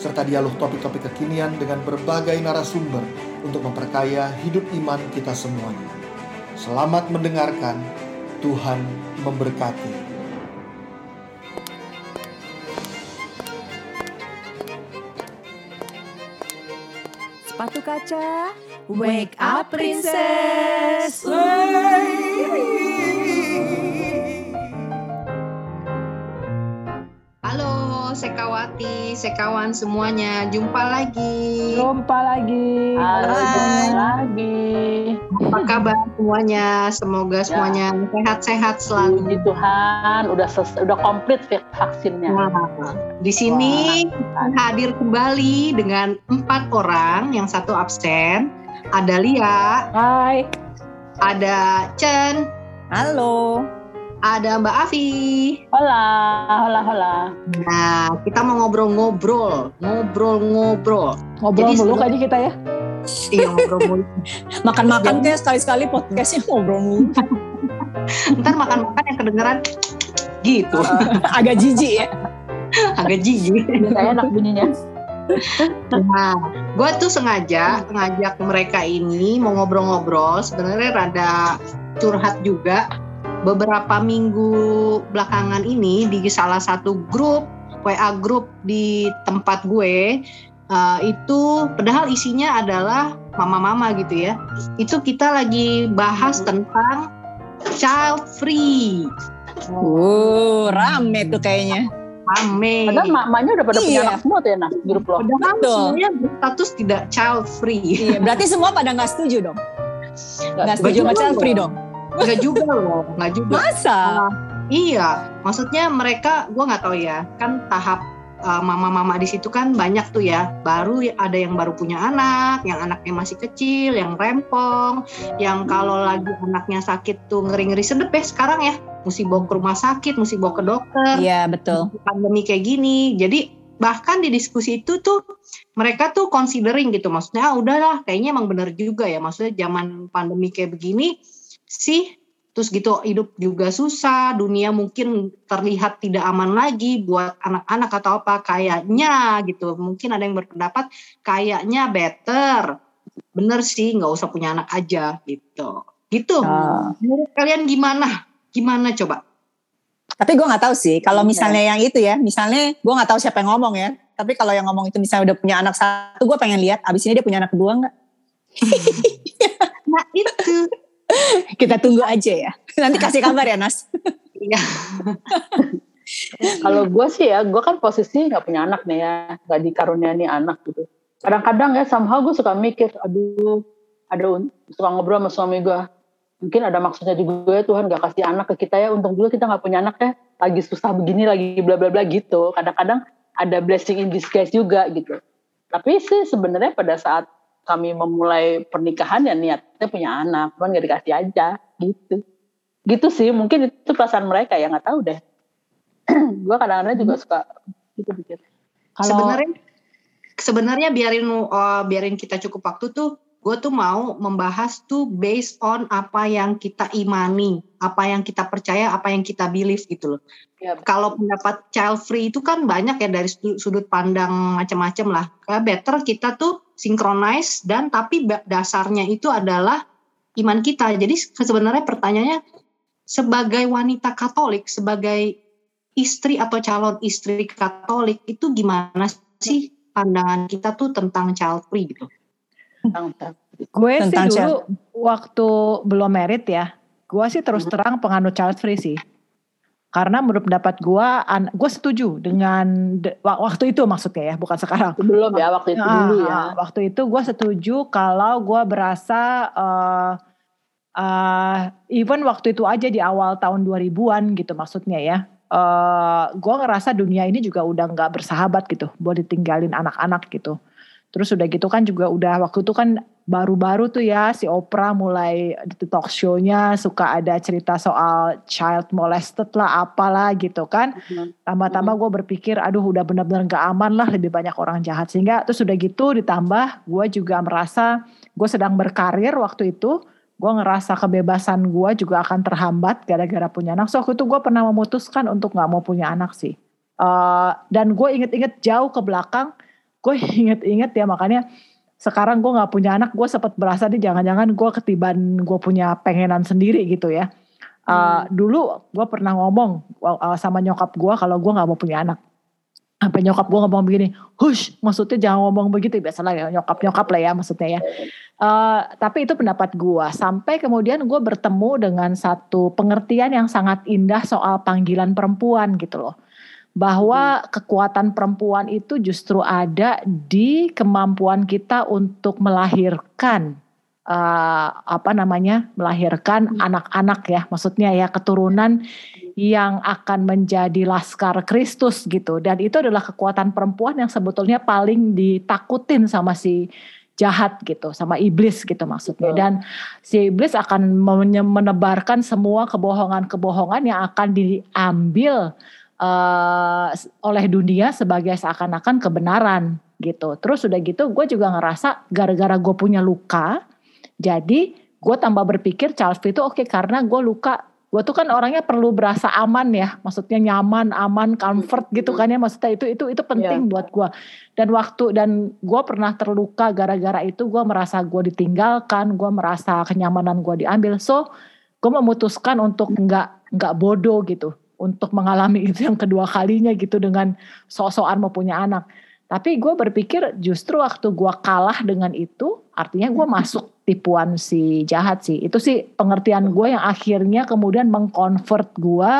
serta dialog topik-topik kekinian dengan berbagai narasumber untuk memperkaya hidup iman kita semuanya. Selamat mendengarkan, Tuhan memberkati. Sepatu kaca, wake up princess. Halo Sekawati, Sekawan semuanya, jumpa lagi. Jumpa lagi. Halo, Hai. jumpa lagi. Apa kabar semuanya? Semoga semuanya sehat-sehat selalu. Puji Tuhan, udah ses- udah komplit vak- vaksinnya. Nah, di sini Wah. hadir kembali dengan empat orang, yang satu absen. Ada Lia, Hai. ada Chen, Halo. Ada Mbak Afi. Hola, hola, hola. Nah, kita mau ngobrol-ngobrol, ngobrol-ngobrol. Ngobrol Jadi mulu sebelum- kayaknya kita ya. Iya ngobrol mulu. Makan-makan kayak sekali-sekali podcastnya ngobrol mulu. Ntar makan-makan yang kedengeran gitu, Agak jijik ya. agak jijik. Biasanya enak bunyinya. Nah, gue tuh sengaja ngajak mereka ini mau ngobrol-ngobrol. Sebenarnya rada curhat juga. Beberapa minggu belakangan ini di salah satu grup WA grup di tempat gue eh, itu padahal isinya adalah mama-mama gitu ya. Itu kita lagi bahas tentang child free. Uh, rame tuh kayaknya. Rame. Padahal mak-maknya udah pada punya Iya. anak semua tuh ya, nah, grup lo. Padahal Betul. semuanya berstatus tidak child free. Iya, berarti semua pada nggak setuju dong. Nggak setuju sama child free loh. dong. Enggak juga loh, enggak juga. Masa? Iya, maksudnya mereka, gua nggak tahu ya, kan tahap uh, mama-mama di situ kan banyak tuh ya. Baru ada yang baru punya anak, yang anaknya masih kecil, yang rempong, yang kalau lagi anaknya sakit tuh ngeri-ngeri sedep ya sekarang ya. Mesti bawa ke rumah sakit, mesti bawa ke dokter. Iya, betul. Pandemi kayak gini, jadi bahkan di diskusi itu tuh mereka tuh considering gitu, maksudnya ah, udahlah, kayaknya emang bener juga ya. Maksudnya zaman pandemi kayak begini sih terus gitu hidup juga susah dunia mungkin terlihat tidak aman lagi buat anak-anak atau apa kayaknya gitu mungkin ada yang berpendapat kayaknya better bener sih nggak usah punya anak aja gitu gitu Ah. menurut kalian gimana gimana coba Tapi gue nggak tahu sih. Kalau misalnya yang itu ya, misalnya gue nggak tahu siapa yang ngomong ya. Tapi kalau yang ngomong itu misalnya udah punya anak satu, gue pengen lihat. Abis ini dia punya anak kedua nggak? nah itu Kita tunggu aja ya. Nanti kasih kabar ya Nas. Iya. Kalau gue sih ya, gue kan posisi nggak punya anak nih ya, nggak dikaruniai anak gitu. Kadang-kadang ya, somehow gue suka mikir, aduh, ada suka ngobrol sama suami gue. Mungkin ada maksudnya juga ya Tuhan gak kasih anak ke kita ya, untung juga kita nggak punya anak ya, lagi susah begini, lagi bla bla bla gitu. Kadang-kadang ada blessing in disguise juga gitu. Tapi sih sebenarnya pada saat kami memulai pernikahan ya niatnya punya anak, cuman gak dikasih aja gitu. Gitu sih, mungkin itu perasaan mereka ya nggak tahu deh. gue kadang-kadang juga suka gitu pikir. Kalau sebenarnya sebenarnya biarin uh, biarin kita cukup waktu tuh gue tuh mau membahas tuh based on apa yang kita imani apa yang kita percaya apa yang kita believe gitu loh Ya, kalau pendapat child free itu kan banyak ya dari sudut, sudut pandang macam-macam lah kayak better kita tuh synchronize dan tapi dasarnya itu adalah iman kita jadi sebenarnya pertanyaannya sebagai wanita Katolik sebagai istri atau calon istri Katolik itu gimana sih pandangan kita tuh tentang child free gitu. tentang gue sih dulu waktu belum merit ya, gue sih terus Hmm. terang penganut child free sih. Karena menurut pendapat gue, gue setuju dengan de- wa- waktu itu maksudnya ya, bukan sekarang. belum ya waktu itu dulu ya. Ah, waktu itu gue setuju kalau gue berasa eh eh, even waktu itu aja di awal tahun 2000-an gitu maksudnya ya. eh gue ngerasa dunia ini juga udah nggak bersahabat gitu buat ditinggalin anak-anak gitu. Terus udah gitu kan juga udah waktu itu kan baru-baru tuh ya si Oprah mulai di talk show-nya suka ada cerita soal child molested lah apalah gitu kan. Tambah-tambah gue berpikir aduh udah benar-benar gak aman lah lebih banyak orang jahat. Sehingga terus udah gitu ditambah gue juga merasa gue sedang berkarir waktu itu. Gue ngerasa kebebasan gue juga akan terhambat gara-gara punya anak. So waktu itu gue pernah memutuskan untuk gak mau punya anak sih. Uh, dan gue inget-inget jauh ke belakang. Gue inget-inget ya makanya sekarang gue nggak punya anak gue sempat berasa nih jangan-jangan gue ketiban gue punya pengenan sendiri gitu ya. Uh, hmm. dulu gue pernah ngomong uh, sama nyokap gue kalau gue nggak mau punya anak. Sampai nyokap gue ngomong begini hush maksudnya jangan ngomong begitu. Biasalah ya nyokap nyokap lah ya maksudnya ya. Uh, tapi itu pendapat gue sampai kemudian gue bertemu dengan satu pengertian yang sangat indah soal panggilan perempuan gitu loh bahwa hmm. kekuatan perempuan itu justru ada di kemampuan kita untuk melahirkan uh, apa namanya melahirkan hmm. anak-anak hmm. ya maksudnya ya keturunan yang akan menjadi laskar Kristus gitu dan itu adalah kekuatan perempuan yang sebetulnya paling ditakutin sama si jahat gitu sama iblis gitu maksudnya dan si iblis akan menebarkan semua kebohongan-kebohongan yang akan diambil uh, oleh dunia sebagai seakan-akan kebenaran gitu. Terus udah gitu gue juga ngerasa gara-gara gue punya luka, jadi gue tambah berpikir free itu oke okay, karena gue luka. Gue tuh kan orangnya perlu berasa aman ya maksudnya nyaman aman comfort gitu kan ya. Maksudnya itu itu itu penting yeah. buat gue dan waktu dan gue pernah terluka gara-gara itu gue merasa gue ditinggalkan gue merasa kenyamanan gue diambil. So gue memutuskan untuk nggak nggak bodoh gitu untuk mengalami itu yang kedua kalinya gitu dengan sok-sokan mau punya anak. Tapi gue berpikir justru waktu gue kalah dengan itu, artinya gue masuk tipuan si jahat sih. Itu sih pengertian gue yang akhirnya kemudian mengkonvert gue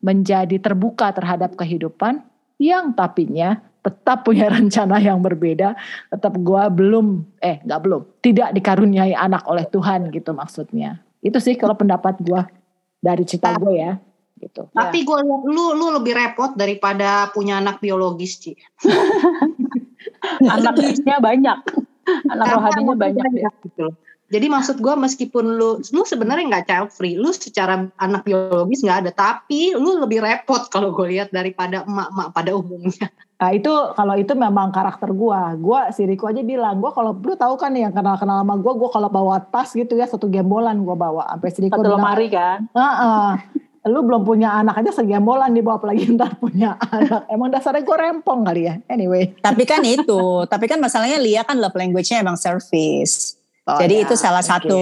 menjadi terbuka terhadap kehidupan yang tapinya tetap punya rencana yang berbeda. Tetap gue belum, eh gak belum, tidak dikaruniai anak oleh Tuhan gitu maksudnya. Itu sih kalau pendapat gue dari cerita gue ya gitu. Tapi ya. gue lu lu lebih repot daripada punya anak biologis sih. Anaknya banyak, anak rohaninya banyak ya. Gitu. Jadi maksud gue meskipun lu lu sebenarnya nggak child free, lu secara anak biologis nggak ada, tapi lu lebih repot kalau gue lihat daripada emak-emak pada umumnya. Nah itu kalau itu memang karakter gue. Gue si Riko aja bilang, gue kalau lu tahu kan yang kenal-kenal sama gue, gue kalau bawa tas gitu ya satu gembolan gue bawa. Sampai si Riko Satu lemari kan? Uh -uh lu belum punya anak aja segembolan dibawa apalagi ntar punya anak. Emang dasarnya gue rempong kali ya. Anyway. Tapi kan itu, tapi kan masalahnya Lia kan love language-nya emang service. Oh, Jadi ya, itu salah satu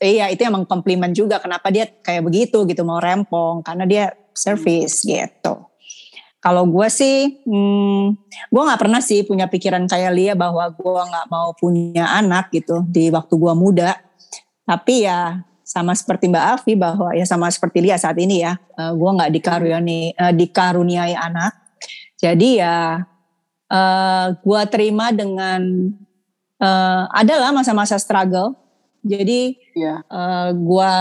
iya itu emang komplimen juga kenapa dia kayak begitu gitu mau rempong karena dia service hmm. gitu. Kalau gue sih, hmm, gue nggak pernah sih punya pikiran kayak Lia bahwa gue nggak mau punya anak gitu di waktu gue muda. Tapi ya sama seperti Mbak Afi bahwa ya sama seperti Lia saat ini ya, uh, eh, gue nggak dikaruniai uh, dikaruniai anak, jadi ya uh, eh, gue terima dengan uh, adalah masa-masa struggle. Jadi yeah. Iya. uh, gue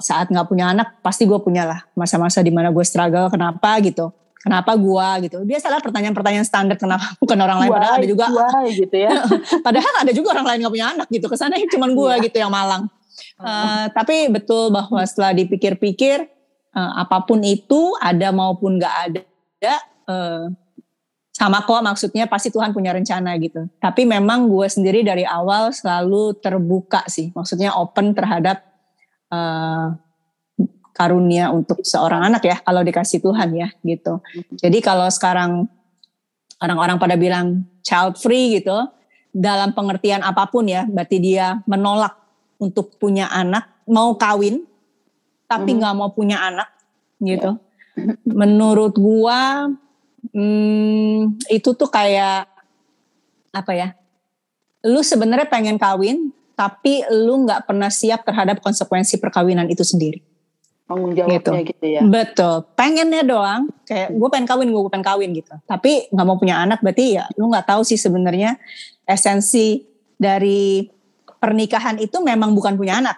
saat nggak punya anak pasti gue punya lah masa-masa di mana gue struggle kenapa gitu kenapa gue gitu biasalah pertanyaan-pertanyaan standar kenapa bukan orang lain why, padahal ada juga why, gitu ya padahal ada juga orang lain nggak punya anak gitu ke sana cuma gue yeah. gitu yang malang Uh, tapi betul bahwa setelah dipikir-pikir uh, apa pun itu ada maupun nggak ada, uh, sama kok maksudnya pasti Tuhan punya rencana gitu. Tapi memang gue sendiri dari awal selalu terbuka sih, maksudnya open terhadap uh, karunia untuk seorang anak ya kalau dikasih Tuhan ya gitu. Jadi kalau sekarang orang-orang pada bilang child free gitu, dalam pengertian apa pun ya, berarti dia menolak untuk punya anak, mau kawin tapi mm-hmm. nggak mm -hmm. mau punya anak gitu. Yeah. Menurut gua hmm, itu tuh kayak apa ya? Lu sebenarnya pengen kawin tapi lu nggak pernah siap terhadap konsekuensi perkawinan itu sendiri. Tanggung jawabnya gitu. gitu ya. Betul. Pengennya doang kayak gue pengen kawin, gue pengen kawin gitu. Tapi nggak mau punya anak berarti ya lu nggak tahu sih sebenarnya esensi dari pernikahan itu memang bukan punya anak.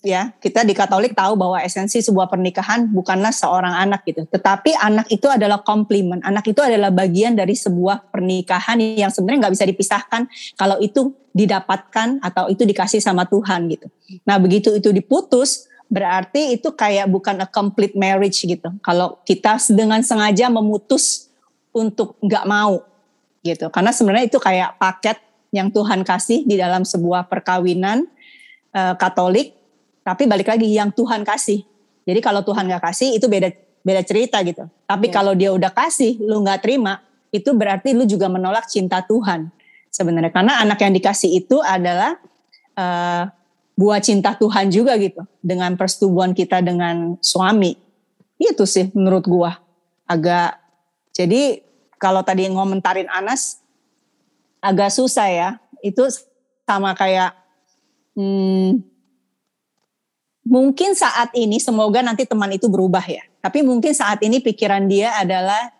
ya kita di Katolik tahu bahwa esensi sebuah pernikahan bukanlah seorang anak gitu, tetapi anak itu adalah komplimen, anak itu adalah bagian dari sebuah pernikahan yang sebenarnya nggak bisa dipisahkan kalau itu didapatkan atau itu dikasih sama Tuhan gitu. Nah begitu itu diputus berarti itu kayak bukan a complete marriage gitu. Kalau kita dengan sengaja memutus untuk nggak mau gitu, karena sebenarnya itu kayak paket yang Tuhan kasih di dalam sebuah perkawinan uh, Katolik tapi balik lagi yang Tuhan kasih. Jadi kalau Tuhan nggak kasih itu beda beda cerita gitu. Tapi yeah. kalau dia udah kasih, lu nggak terima, itu berarti lu juga menolak cinta Tuhan sebenarnya. Karena anak yang dikasih itu adalah uh, buah cinta Tuhan juga gitu. Dengan persetubuhan kita dengan suami. Itu sih menurut gua agak. Jadi kalau tadi ngomentarin Anas agak susah ya. Itu sama kayak hmm, mungkin saat ini semoga nanti teman itu berubah ya. Tapi mungkin saat ini pikiran dia adalah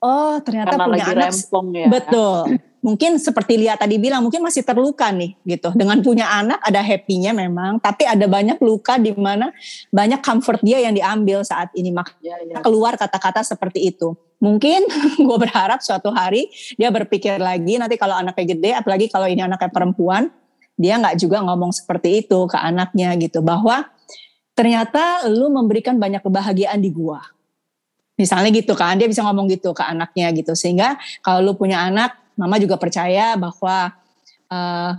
oh ternyata Karena punya lagi anak rempong ya. betul. Mungkin seperti Lia tadi bilang mungkin masih terluka nih gitu. Dengan punya anak ada happy-nya memang, tapi ada banyak luka di mana banyak comfort dia yang diambil saat ini makanya Ya, ya. keluar kata-kata seperti itu. Mungkin gue berharap suatu hari dia berpikir lagi nanti kalau anaknya gede, apalagi kalau ini anaknya perempuan, dia nggak juga ngomong seperti itu ke anaknya gitu bahwa ternyata lu memberikan banyak kebahagiaan di gua. Misalnya gitu kan, dia bisa ngomong gitu ke anaknya gitu sehingga kalau lu punya anak, mama juga percaya bahwa uh,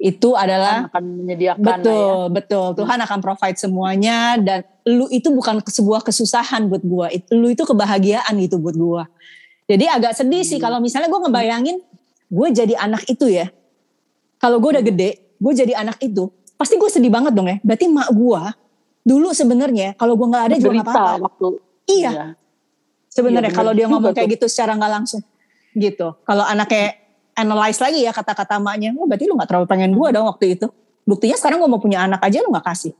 itu adalah akan menyediakan betul ya. betul Tuhan akan provide semuanya dan lu itu bukan sebuah kesusahan buat gua, lu itu kebahagiaan gitu buat gua. Jadi agak sedih sih Hmm. kalau misalnya gua ngebayangin gue jadi anak itu ya, kalau gue udah gede, gue jadi anak itu, pasti gue sedih banget dong ya. Berarti mak gue dulu sebenarnya kalau gue nggak ada juga nggak Berita apa-apa. waktu Iya, sebenarnya Iya, kalau dia ngomong juga kayak gitu secara nggak langsung, gitu. Kalau anaknya analyze lagi ya kata-kata maknya, oh berarti lu nggak terlalu pengen gue dong waktu itu. Buktinya sekarang gue mau punya anak aja lu nggak kasih,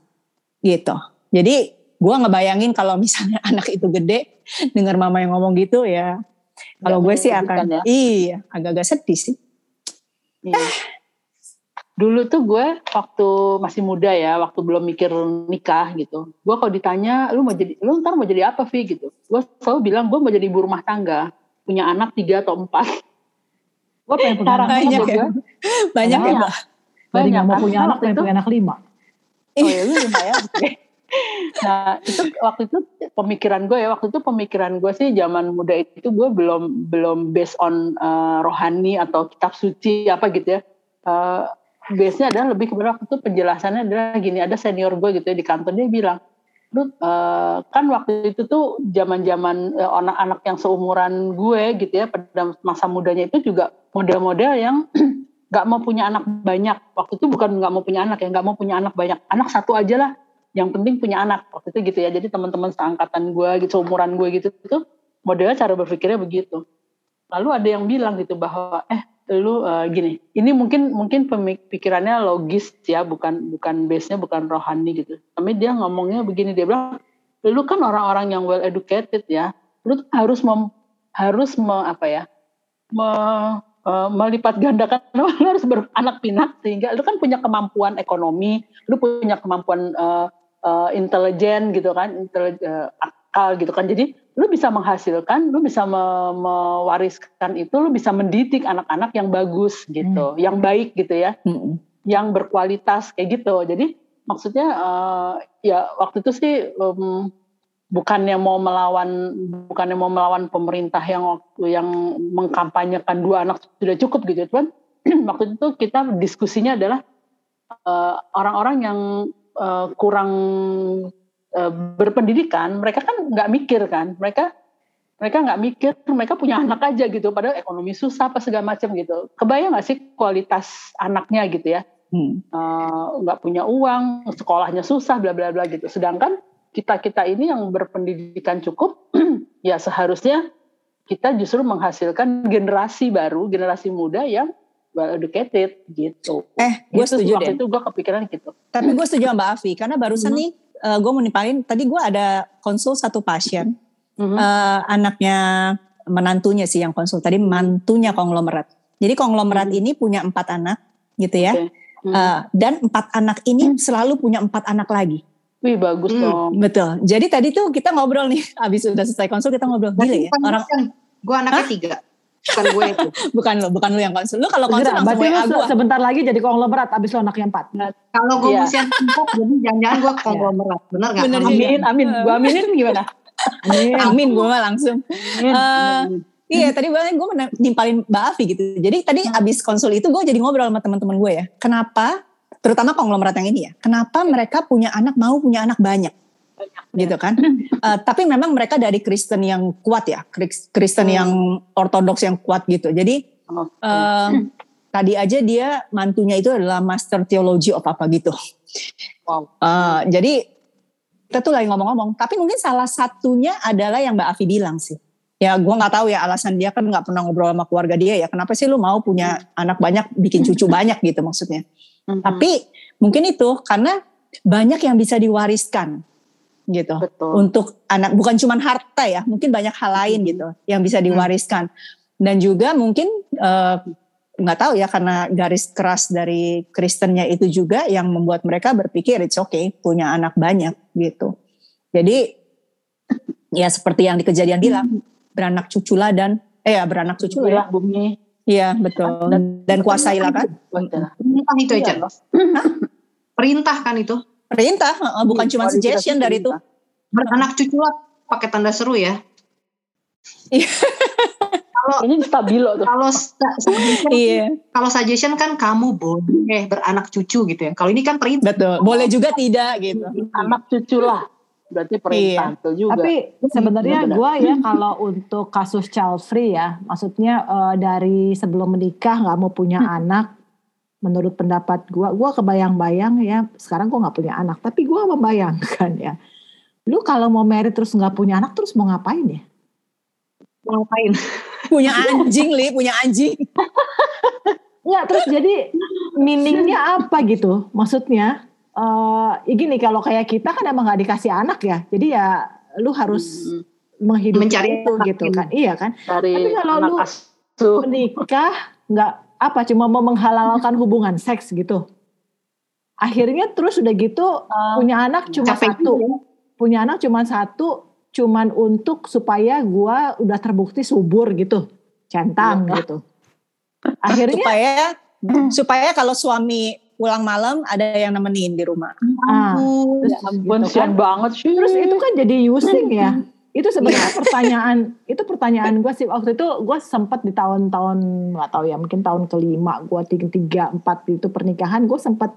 gitu. Jadi gue ngebayangin kalau misalnya anak itu gede, dengar mama yang ngomong gitu ya. Kalau gue sih akan, ya. iya, agak-agak sedih sih. Iya. Dulu tuh gue waktu masih muda ya, waktu belum mikir nikah gitu. Gue kalau ditanya, lu mau jadi, lu ntar mau jadi apa Vi gitu? Gue selalu bilang gue mau jadi ibu rumah tangga, punya anak tiga atau empat. Gue pengen punya anak Banyak ya. Banyak ya, Banyak. Mbak. Tadi banyak mau kan? punya Nah, anak, pengen itu- punya anak lima. Oh ya lu lima ya. Nah itu waktu itu pemikiran gue ya waktu itu pemikiran gue sih zaman muda itu gue belum belum based on uh, rohani atau kitab suci apa gitu ya. Uh, base-nya adalah lebih kepada waktu itu penjelasannya adalah gini ada senior gue gitu ya di kantor dia bilang uh, kan waktu itu tuh zaman-zaman uh, anak-anak yang seumuran gue gitu ya pada masa mudanya itu juga model-model yang nggak mau punya anak banyak. Waktu itu bukan nggak mau punya anak ya nggak mau punya anak banyak. Anak satu aja lah yang penting punya anak. Waktu itu gitu ya jadi teman-teman seangkatan gue gitu seumuran gue gitu itu modelnya cara berpikirnya begitu. Lalu ada yang bilang gitu bahwa eh lu uh, gini ini mungkin mungkin pemikirannya logis ya bukan bukan base nya bukan rohani gitu. Tapi dia ngomongnya begini dia bilang lu kan orang-orang yang well educated ya. Lu harus mem, harus me, apa ya me, uh, melipat gandakan lu harus beranak pinak sehingga lu kan punya kemampuan ekonomi lu punya kemampuan uh, uh, intelijen gitu kan intelijen, uh, akal gitu kan jadi lu bisa menghasilkan lu bisa me- mewariskan itu lu bisa mendidik anak-anak yang bagus gitu yang baik gitu ya Mm-mm. yang berkualitas kayak gitu. Jadi maksudnya eh, ya waktu itu sih em, bukannya mau melawan bukannya mau melawan pemerintah yang waktu yang mengkampanyekan dua anak sudah cukup gitu, cuman waktu itu kita diskusinya adalah eh, orang-orang yang eh, kurang eh, berpendidikan, mereka kan nggak mikir kan, mereka mereka nggak mikir, mereka punya anak aja gitu, padahal ekonomi susah apa segala macam gitu. Kebayang nggak sih kualitas anaknya gitu ya? Hmm. Eh, nggak punya uang, sekolahnya susah, bla bla bla gitu. Sedangkan kita kita ini yang berpendidikan cukup, ya seharusnya kita justru menghasilkan generasi baru, generasi muda yang well educated gitu. Eh, gue Gitu, setuju waktu deh. itu gue kepikiran gitu. Tapi gue setuju sama Mbak Afi karena barusan Mhm. nih gue mau nimpalin tadi gue ada konsul satu pasien Mhm. eh, anaknya menantunya sih yang konsul tadi mantunya konglomerat. Jadi konglomerat Mhm. ini punya empat anak gitu ya. Oke. Hmm. Uh, dan empat anak ini selalu punya empat anak lagi. Wih bagus Hmm. dong. Betul. Jadi tadi tuh kita ngobrol nih, habis udah selesai konsul kita ngobrol gila ya. Orang gue anaknya tiga, bukan gue itu. bukan lo, bukan lo yang konsul. Lo kalau konsul Segera, langsung berarti WA se- sebentar lagi jadi konglomerat abis lo anaknya empat. Kalau gue Iya. usia empat, jadi jangan-jangan gue konglomerat, bener nggak? Bener Amin. juga. Amin. Gua aminin gimana? Amin. Amin gue mah langsung. Amin. Eh, Iya tadi gue gue nimpalin Mbak Afi gitu. Jadi tadi abis konsul itu gue jadi ngobrol sama teman-teman gue ya. Kenapa? Terutama konglomerat yang ini ya. Kenapa mereka punya anak mau punya anak banyak? Gitu kan. Eh, tapi memang mereka dari Kristen yang kuat ya, Kris- Kristen Hmm. yang ortodoks yang kuat gitu. Jadi Oke. eh, tadi aja dia mantunya itu adalah Master Theology of apa gitu. Wow. Eh, jadi kita tuh lagi ngomong-ngomong. Tapi mungkin salah satunya adalah yang Mbak Afi bilang sih. Ya gue nggak tahu ya alasan dia kan nggak pernah ngobrol sama keluarga dia ya. Kenapa sih lu mau punya anak banyak, bikin cucu banyak gitu maksudnya. Mhm. Tapi mungkin itu karena banyak yang bisa diwariskan gitu betul. untuk anak bukan cuma harta ya mungkin banyak hal lain gitu yang bisa diwariskan dan juga mungkin eh, nggak tahu ya karena garis keras dari Kristennya itu juga yang membuat mereka berpikir it's okay punya anak banyak gitu jadi ya seperti yang di kejadian bilang beranak cuculah dan eh ya beranak cuculah ya bumi. iya betul dan kuasailah kan. Perintah itu aja. Loh. Perintah kan itu. Perintah bukan cuma Kualifikasi suggestion dari itu. Beranak cucu lah pakai tanda seru ya. Ini stabilo tuh. Kalau iya kalau suggestion kan kamu boleh beranak cucu gitu ya. Kalau ini kan perintah. betul boleh juga tidak gitu Anak cucu lah. Berarti perintah Iya. betul juga. Tapi sebenarnya Benar-benar. gue ya kalau untuk kasus child free ya, maksudnya eh, dari sebelum menikah nggak mau punya anak, menurut pendapat gue, gue kebayang-bayang ya. Sekarang gue nggak punya anak, tapi gue membayangkan ya. Lu kalau mau married terus nggak punya anak terus mau ngapain ya? Mau ngapain? punya anjing li punya anjing Nggak terus jadi meaningnya apa gitu? Maksudnya eh ya gini kalau kayak kita kan emang nggak dikasih anak ya, jadi ya lu harus Hmm, menghidupi Mencari itu anak gitu kan, iya kan? dari Tapi kalau lu- asuh. menikah nggak apa cuma mau menghalalkan hubungan seks gitu akhirnya terus udah gitu punya anak cuma satu ya. punya anak cuma satu cuman untuk supaya gua udah terbukti subur gitu centang Iya. gitu akhirnya supaya supaya kalau suami pulang malam ada yang nemenin di rumah. ah, Ampun. terus, Ya ampun, gitu kan. banget sih. terus itu kan jadi using ya itu sebenarnya pertanyaan itu pertanyaan gue sih. Waktu itu gue sempat di tahun-tahun nggak tahu ya mungkin tahun kelima gue tiga tiga empat itu pernikahan gue sempat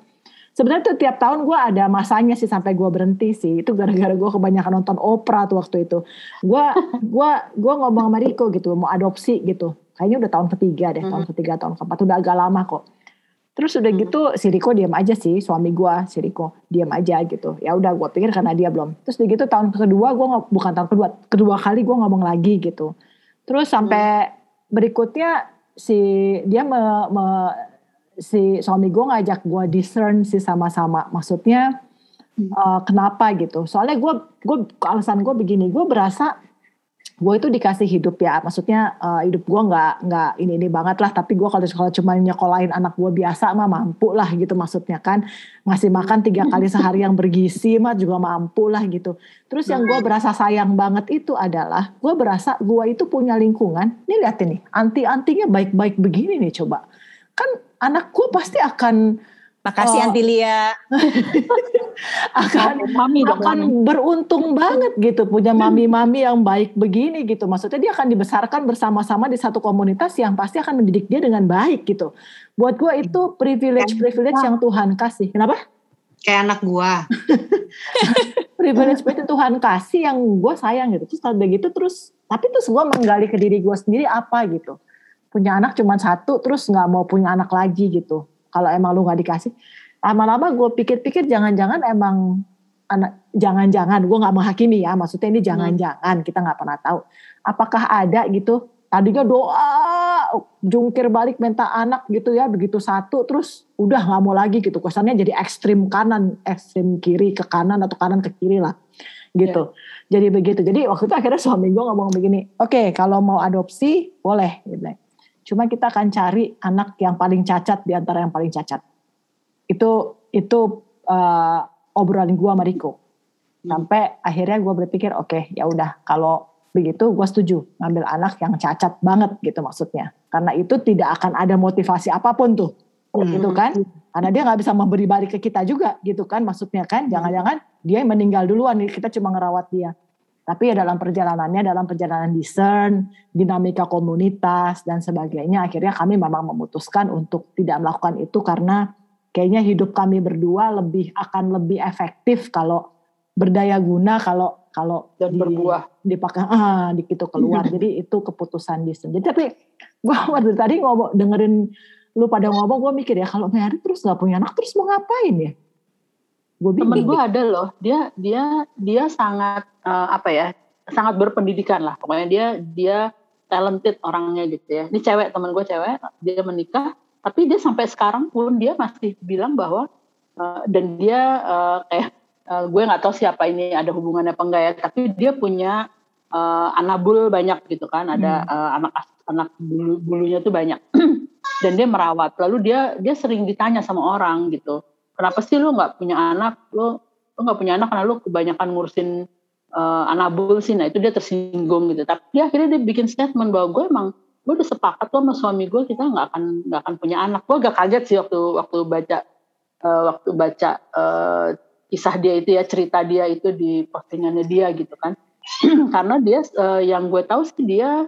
sebenarnya tuh tiap tahun gue ada masanya sih sampai gue berhenti sih. Itu gara-gara gue kebanyakan nonton opera tuh waktu itu. Gue gua gua ngomong sama Riko gitu mau adopsi gitu. Kayaknya udah tahun ketiga deh tahun ketiga tahun keempat. Udah agak lama kok terus udah gitu si Riko diam aja sih suami gue si Riko diam aja gitu. Ya udah gue pikir karena dia belum. Terus udah gitu tahun kedua gue bukan tahun kedua kedua kali gue ngomong lagi gitu. Terus sampai berikutnya si dia me, me- si suami gue ngajak gue discern sih sama-sama. Maksudnya eh, kenapa gitu. Soalnya gue gue alasan gue begini. Gue berasa gue itu dikasih hidup ya. Maksudnya eh, hidup gue nggak nggak ini ini banget lah. Tapi gue kalau kalau cuma nyekolahin anak gue biasa mah mampu lah gitu maksudnya kan. Ngasih makan tiga kali sehari yang bergizi mah juga mampu lah gitu. Terus yang gue berasa sayang banget itu adalah gue berasa gue itu punya lingkungan. Nih liatin nih anti antinya baik baik begini nih coba. Kan anak gue pasti akan Makasih Oh. Antilia. akan mami dong akan mami. beruntung banget gitu punya mami-mami yang baik begini gitu. Maksudnya dia akan dibesarkan bersama-sama di satu komunitas yang pasti akan mendidik dia dengan baik gitu. Buat gue itu privilege-privilege yang Tuhan kasih. Kenapa? Kayak anak gua. Privilege itu Tuhan kasih yang gue sayang gitu. Terus kalau begitu terus, tapi terus gue menggali ke diri gue sendiri apa gitu. Punya anak cuma satu, terus nggak mau punya anak lagi gitu. Kalau emang lu nggak dikasih, lama-lama gue pikir-pikir jangan-jangan emang anak jangan-jangan gue nggak menghakimi ya. Maksudnya ini jangan-jangan kita nggak pernah tahu. Apakah ada gitu? Tadinya doa jungkir balik minta anak gitu ya begitu satu terus udah nggak mau lagi gitu. Kesannya jadi ekstrim kanan ekstrim kiri ke kanan atau kanan ke kiri lah gitu. Jadi begitu. Jadi waktu itu akhirnya suami gue ngomong begini oke kalau mau adopsi boleh gitu cuma kita akan cari anak yang paling cacat di antara yang paling cacat. Itu itu uh, obrolan gue sama Riko. Sampai akhirnya gue berpikir oke okay, ya udah kalau begitu gue setuju ngambil anak yang cacat banget gitu maksudnya. Karena itu tidak akan ada motivasi apa pun tuh. Hmm. gitu kan? Karena dia nggak bisa memberi balik ke kita juga gitu kan maksudnya kan? Jangan-jangan dia yang meninggal duluan kita cuma ngerawat dia tapi ya dalam perjalanannya dalam perjalanan discern dinamika komunitas dan sebagainya akhirnya kami memang memutuskan untuk tidak melakukan itu karena kayaknya hidup kami berdua lebih akan lebih efektif kalau berdaya guna kalau kalau dan di, berbuah. dipakai ah di itu keluar. Jadi itu keputusan Disen jadi tapi gua waktu tadi ngomong dengerin lu pada ngomong gue mikir ya kalau Mary terus nggak punya anak terus mau ngapain ya gue temen gue ada loh. Dia dia dia sangat uh, apa ya sangat berpendidikan lah. Pokoknya dia dia talented orangnya gitu ya. Ini cewek temen gue cewek dia menikah. Tapi dia sampai sekarang pun dia masih bilang bahwa uh, dan dia uh, kayak uh, gue nggak tahu siapa ini ada hubungannya apa enggak ya. Tapi dia punya uh, anabul banyak gitu kan. Ada hmm. uh, anak anak bulu bulunya tuh banyak. Dan dia merawat. Lalu dia dia sering ditanya sama orang gitu kenapa sih lu nggak punya anak? Lu lu nggak punya anak karena lu kebanyakan ngurusin uh, anabul sih nah itu dia tersinggung gitu. Tapi dia akhirnya dia bikin statement bahwa gue emang gue udah sepakat tuh sama suami gue kita nggak akan nggak akan punya anak. Gue agak kaget sih waktu waktu baca uh, waktu baca uh, kisah dia itu ya cerita dia itu di postingannya dia gitu kan. Karena dia uh, yang gue tahu sih dia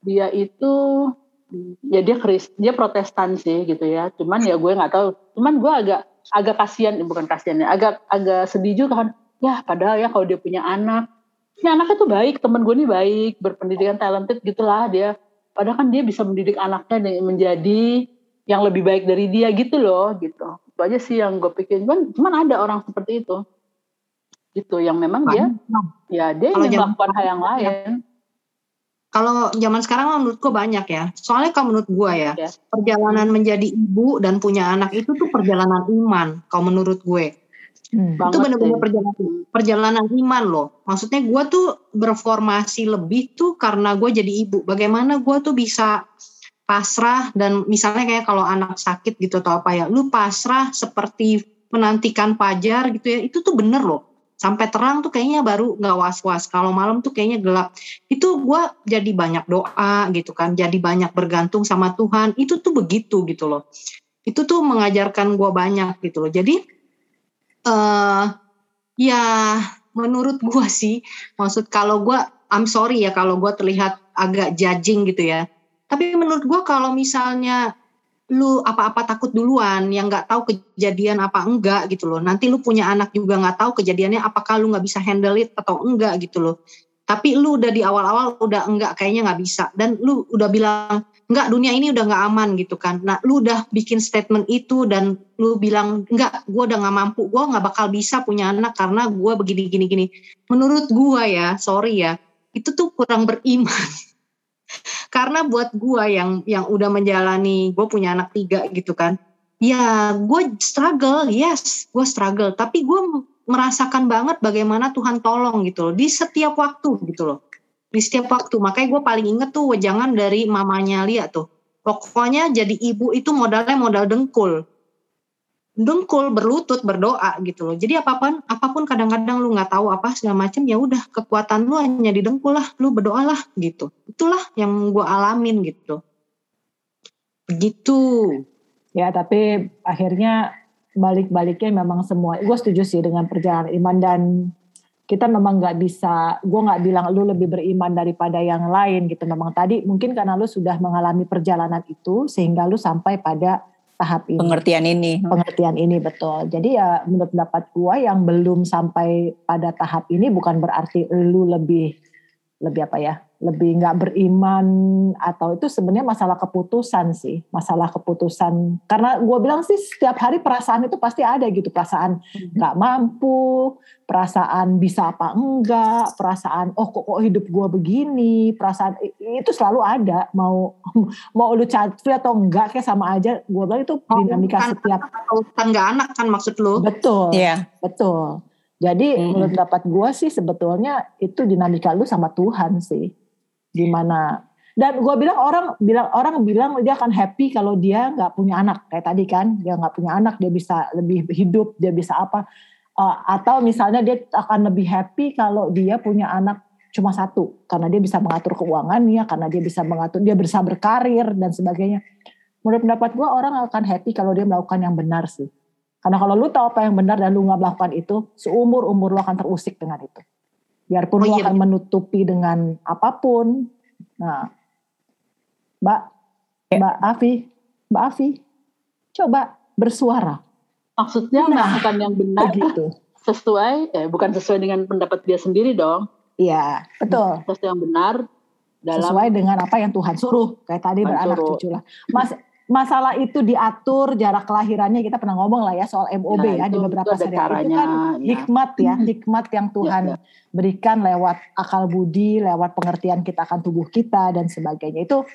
dia itu ya dia Kris dia Protestan sih gitu ya. Cuman ya gue nggak tahu. Cuman gue agak agak kasihan eh, bukan kasihan ya agak agak sedih juga kan. Ya padahal ya kalau dia punya anak. Ini anaknya tuh baik temen gue nih baik berpendidikan talented gitulah dia. Padahal kan dia bisa mendidik anaknya menjadi yang lebih baik dari dia gitu loh gitu. Itu aja sih yang gue pikirin. Cuman, cuman ada orang seperti itu. Gitu yang memang dia ya dia ingin melakukan hal yang lain kalau zaman sekarang menurut gue banyak ya. Soalnya kalau menurut gue ya yeah. perjalanan menjadi ibu dan punya anak itu tuh perjalanan iman kalau menurut gue. Hmm, itu benar-benar perjalanan perjalanan iman loh. Maksudnya gue tuh berformasi lebih tuh karena gue jadi ibu. Bagaimana gue tuh bisa pasrah dan misalnya kayak kalau anak sakit gitu atau apa ya lu pasrah seperti menantikan pajar gitu ya itu tuh bener loh sampai terang tuh kayaknya baru nggak was-was. Kalau malam tuh kayaknya gelap. Itu gue jadi banyak doa gitu kan. Jadi banyak bergantung sama Tuhan. Itu tuh begitu gitu loh. Itu tuh mengajarkan gue banyak gitu loh. Jadi uh, ya menurut gue sih maksud kalau gue I'm sorry ya kalau gue terlihat agak judging gitu ya. Tapi menurut gue kalau misalnya lu apa-apa takut duluan yang nggak tahu kejadian apa enggak gitu loh. Nanti lu punya anak juga nggak tahu kejadiannya apakah lu nggak bisa handle it atau enggak gitu loh. Tapi lu udah di awal-awal udah enggak kayaknya nggak bisa. Dan lu udah bilang enggak dunia ini udah nggak aman gitu kan. Nah lu udah bikin statement itu dan lu bilang enggak gue udah nggak mampu. Gue nggak bakal bisa punya anak karena gue begini gini gini. Menurut gue ya sorry ya itu tuh kurang beriman karena buat gue yang yang udah menjalani gue punya anak tiga gitu kan ya gue struggle yes gue struggle. Tapi gue merasakan banget bagaimana Tuhan tolong gitu loh di setiap waktu gitu loh. Di setiap waktu. Makanya gue paling inget tuh jangan dari mamanya Lia tuh. Pokoknya jadi ibu itu modalnya modal dengkul dengkul berlutut berdoa gitu loh. Jadi apa pun apa pun kadang-kadang lu nggak tahu apa segala macam ya udah kekuatan lu hanya di dengkul lah lu berdoa lah gitu. Itulah yang gue alamin gitu. Begitu. Ya tapi akhirnya balik-baliknya memang semua gue setuju sih dengan perjalanan iman dan kita memang nggak bisa gue nggak bilang lu lebih beriman daripada yang lain gitu. Memang tadi mungkin karena lu sudah mengalami perjalanan itu sehingga lu sampai pada tahap ini. Pengertian ini. Pengertian ini betul. Jadi ya menurut pendapat gua yang belum sampai pada tahap ini bukan berarti lu lebih lebih apa ya? Lebih nggak beriman atau itu sebenarnya masalah keputusan sih masalah keputusan karena gue bilang sih setiap hari perasaan itu pasti ada gitu perasaan mhm. nggak mampu perasaan bisa apa enggak perasaan oh kok, kok hidup gue begini perasaan itu selalu ada mau mau lu free atau enggak kayak sama aja gue bilang itu dinamika oh, setiap kan nggak anak kan maksud lu betul yeah. betul jadi hmm. menurut dapat gue sih sebetulnya itu dinamika lu sama Tuhan sih gimana Dan gue bilang orang bilang orang bilang dia akan happy kalau dia nggak punya anak kayak tadi kan dia nggak punya anak dia bisa lebih hidup dia bisa apa uh, atau misalnya dia akan lebih happy kalau dia punya anak cuma satu karena dia bisa mengatur keuangannya karena dia bisa mengatur dia bisa berkarir dan sebagainya. Menurut pendapat gue orang akan happy kalau dia melakukan yang benar sih. Karena kalau lu tahu apa yang benar dan lu nggak melakukan itu, seumur umur lu akan terusik dengan itu. Biarpun oh, lu iya, akan menutupi dengan apa pun. Nah, Mbak, ya. Mbak Afi, Mbak Afi, coba bersuara. Maksudnya nah, melakukan yang benar gitu. sesuai, eh, bukan sesuai dengan pendapat dia sendiri dong. Iya, betul. Sesuai yang benar dalam sesuai dengan apa yang Tuhan suruh. Kayak tadi beranak cucu lah. Mas, masalah itu diatur jarak kelahirannya kita pernah ngomong lah ya soal MOB nah, ya itu, di beberapa seri itu kan ya. hikmat ya hikmat yang Tuhan ya, ya. berikan lewat akal budi lewat pengertian kita akan tubuh kita dan sebagainya itu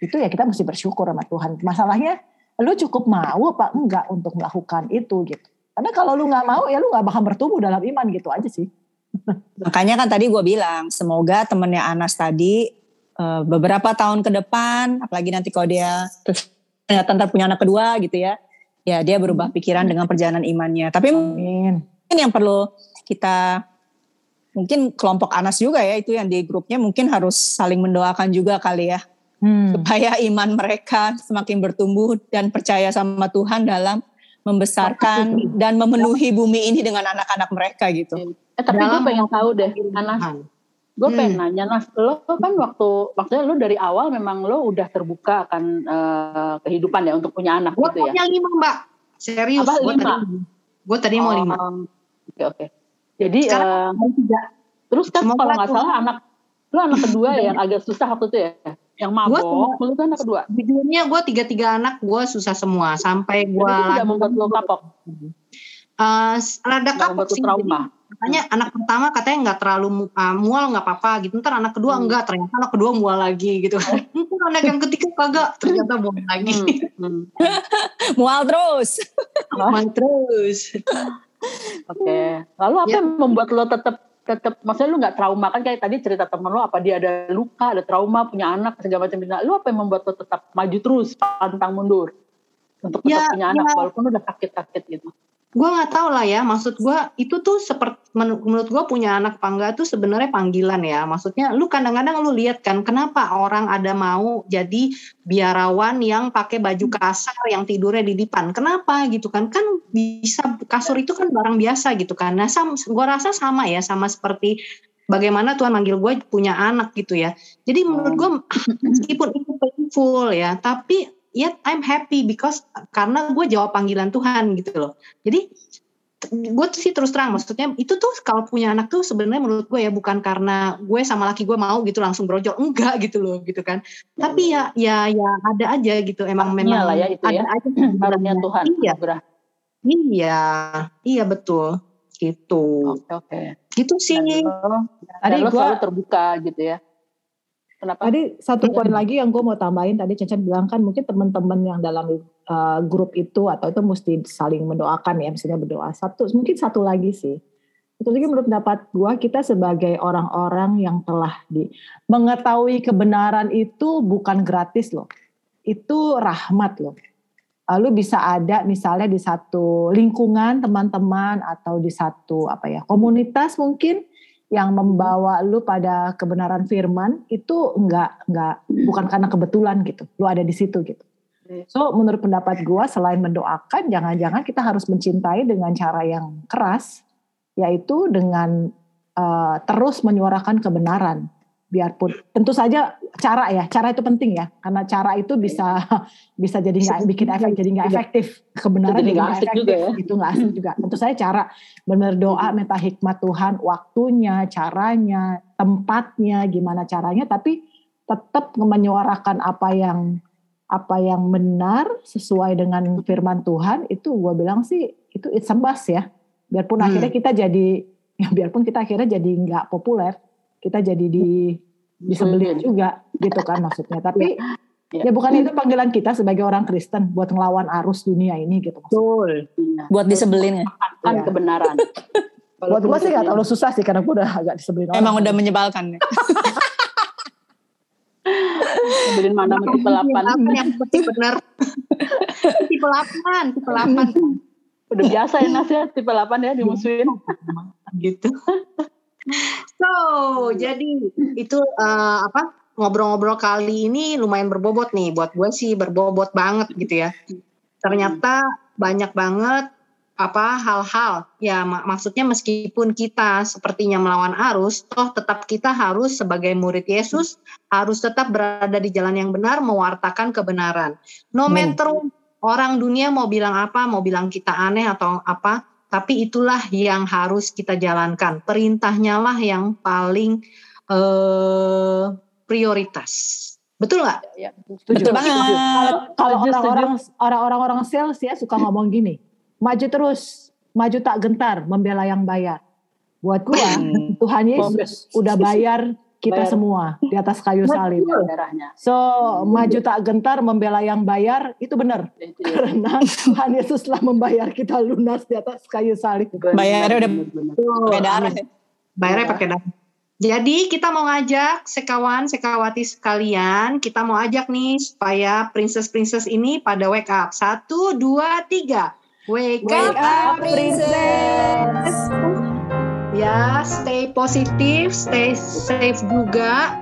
itu ya kita mesti bersyukur sama Tuhan. Masalahnya lu cukup mau apa enggak untuk melakukan itu gitu. Karena kalau lu nggak mau ya lu nggak bakal bertumbuh dalam iman gitu aja sih. Makanya kan tadi gue bilang semoga temennya Anas tadi uh, beberapa tahun ke depan, apalagi nanti kalau dia ternyata ntar punya anak kedua gitu ya, ya dia berubah pikiran dengan perjalanan imannya. Tapi Amin. mungkin yang perlu kita mungkin kelompok Anas juga ya itu yang di grupnya mungkin harus saling mendoakan juga kali ya hmm. supaya iman mereka semakin bertumbuh dan percaya sama Tuhan dalam membesarkan dan memenuhi bumi ini dengan anak-anak mereka gitu. Eh, tapi gue pengen tahu deh, Anas. Gue hmm. pengen nanya, Nas, lo kan waktu maksudnya lo dari awal memang lo udah terbuka akan uh, kehidupan ya untuk punya anak gua gitu ya? Gue punya lima mbak, serius. Tadi, gue tadi oh, mau lima. Oke okay, oke. Okay. Jadi uh, terus kan kalau nggak salah anak lo anak kedua yang agak susah waktu itu ya? Yang mabok, gua, lu kan anak kedua. Jujurnya gue tiga-tiga anak gue susah semua. Sampai gue... tidak membuat lo kapok? Uh, rada kapok sih. trauma. Katanya anak pertama katanya nggak terlalu uh, mual nggak apa-apa gitu. Ntar anak kedua hmm. enggak, ternyata anak kedua mual lagi gitu. Ntar anak yang ketiga kagak, ternyata mual lagi. Hmm. Hmm. mual terus. mual terus. Oke. Okay. Lalu apa ya. yang membuat lo tetap tetap maksudnya lu nggak trauma kan kayak tadi cerita temen lu apa dia ada luka ada trauma punya anak segala macam lu apa yang membuat lu tetap maju terus pantang mundur untuk tetap ya, punya anak ya. walaupun udah sakit-sakit gitu gue nggak tahu lah ya maksud gue itu tuh seperti menurut gue punya anak pangga tuh sebenarnya panggilan ya. Maksudnya lu kadang-kadang lu lihat kan kenapa orang ada mau jadi biarawan yang pakai baju kasar yang tidurnya di depan? Kenapa gitu kan? Kan bisa kasur itu kan barang biasa gitu kan. Nah sam, gue rasa sama ya sama seperti bagaimana Tuhan manggil gue punya anak gitu ya. Jadi menurut gue meskipun itu painful ya tapi yet I'm happy because karena gue jawab panggilan Tuhan gitu loh. Jadi gue sih terus terang maksudnya itu tuh kalau punya anak tuh sebenarnya menurut gue ya bukan karena gue sama laki gue mau gitu langsung brojol enggak gitu loh gitu kan. Ya, tapi ya ya ya ada aja gitu emang Artinya memang lah ya itu ada ya. aja barangnya Tuhan iya. iya iya betul gitu. Oke oke. Gitu sih. Tadi gue selalu terbuka gitu ya Kenapa? Tadi satu poin lagi yang gue mau tambahin tadi Cencan bilang kan mungkin teman-teman yang dalam uh, grup itu atau itu mesti saling mendoakan ya misalnya berdoa. Satu mungkin satu lagi sih. Itu lagi menurut pendapat gue kita sebagai orang-orang yang telah di mengetahui kebenaran itu bukan gratis loh. Itu rahmat loh. Lalu bisa ada misalnya di satu lingkungan teman-teman atau di satu apa ya komunitas mungkin yang membawa lu pada kebenaran firman itu enggak enggak bukan karena kebetulan gitu. Lu ada di situ gitu. Iya. So menurut pendapat gua selain mendoakan jangan-jangan kita harus mencintai dengan cara yang keras yaitu dengan uh, terus menyuarakan kebenaran biarpun tentu saja cara ya cara itu penting ya. Karena cara itu bisa bisa jadi nggak bikin efek jadi nggak efektif. Kebenaran jadi nggak efektif. juga ya. itu nggak asik juga. Tentu saya cara benar doa minta hikmat Tuhan waktunya caranya tempatnya gimana caranya. Tapi tetap menyuarakan apa yang apa yang benar sesuai dengan firman Tuhan itu gue bilang sih itu it's a ya. Biarpun hmm. akhirnya kita jadi ya biarpun kita akhirnya jadi nggak populer kita jadi di disebelin juga gitu kan maksudnya tapi ya. ya bukan itu panggilan kita sebagai orang Kristen buat ngelawan arus dunia ini gitu betul iya. buat disebelin ya kan ya. kebenaran buat gue sih gak terlalu susah sih karena gue udah agak disebelin emang udah menyebalkan ya Beliin mana tipe 8. yang tipe benar. tipe 8, tipe 8. Udah biasa ya Nas ya, tipe 8 ya dimusuhin. gitu. So, jadi itu uh, apa? Ngobrol-ngobrol kali ini lumayan berbobot nih buat gue sih berbobot banget gitu ya. Ternyata banyak banget apa hal-hal ya mak maksudnya meskipun kita sepertinya melawan arus toh tetap kita harus sebagai murid Yesus harus tetap berada di jalan yang benar mewartakan kebenaran no matter orang dunia mau bilang apa mau bilang kita aneh atau apa tapi itulah yang harus kita jalankan. Perintahnya lah yang paling eh, prioritas. Betul nggak? Ya, Betul. Banget. Kalau Setuju, orang-orang orang-orang orang sales ya suka ngomong gini, maju terus, maju tak gentar, membela yang bayar. Buat gua, Hmm. Tuhan Yesus udah bayar kita Bayar. semua di atas kayu salib. Darahnya. So, maju tak gentar, membela yang bayar, itu benar. Itu. Karena Tuhan Yesus telah membayar kita lunas di atas kayu salib. Bayarnya udah pakai darah ya. bayarnya pakai darah jadi kita mau ngajak sekawan sekawati sekalian kita mau ajak nih supaya princess princess ini pada wake up satu dua tiga wake, Wake up, up, princess! Ya stay positif stay safe juga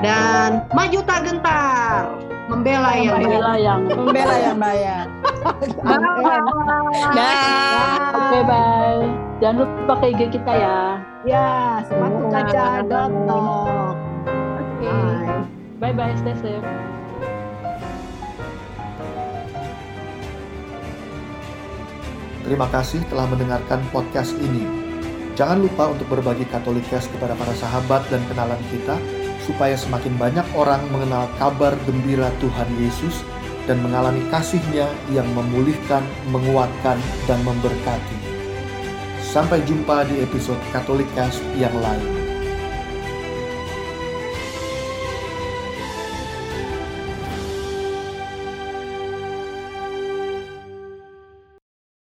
dan maju tak gentar membela yang Inilah yang Membela yang bayar. Amin. Dah. Oke, bye. Jangan lupa ke IG kita ya. Ya, sepatu kaca dotok. Oke. Bye. Bye-bye, stay safe. Terima kasih telah mendengarkan podcast ini. Jangan lupa untuk berbagi Katolikes kepada para sahabat dan kenalan kita, supaya semakin banyak orang mengenal kabar gembira Tuhan Yesus dan mengalami kasih-Nya yang memulihkan, menguatkan, dan memberkati. Sampai jumpa di episode Katolikes yang lain.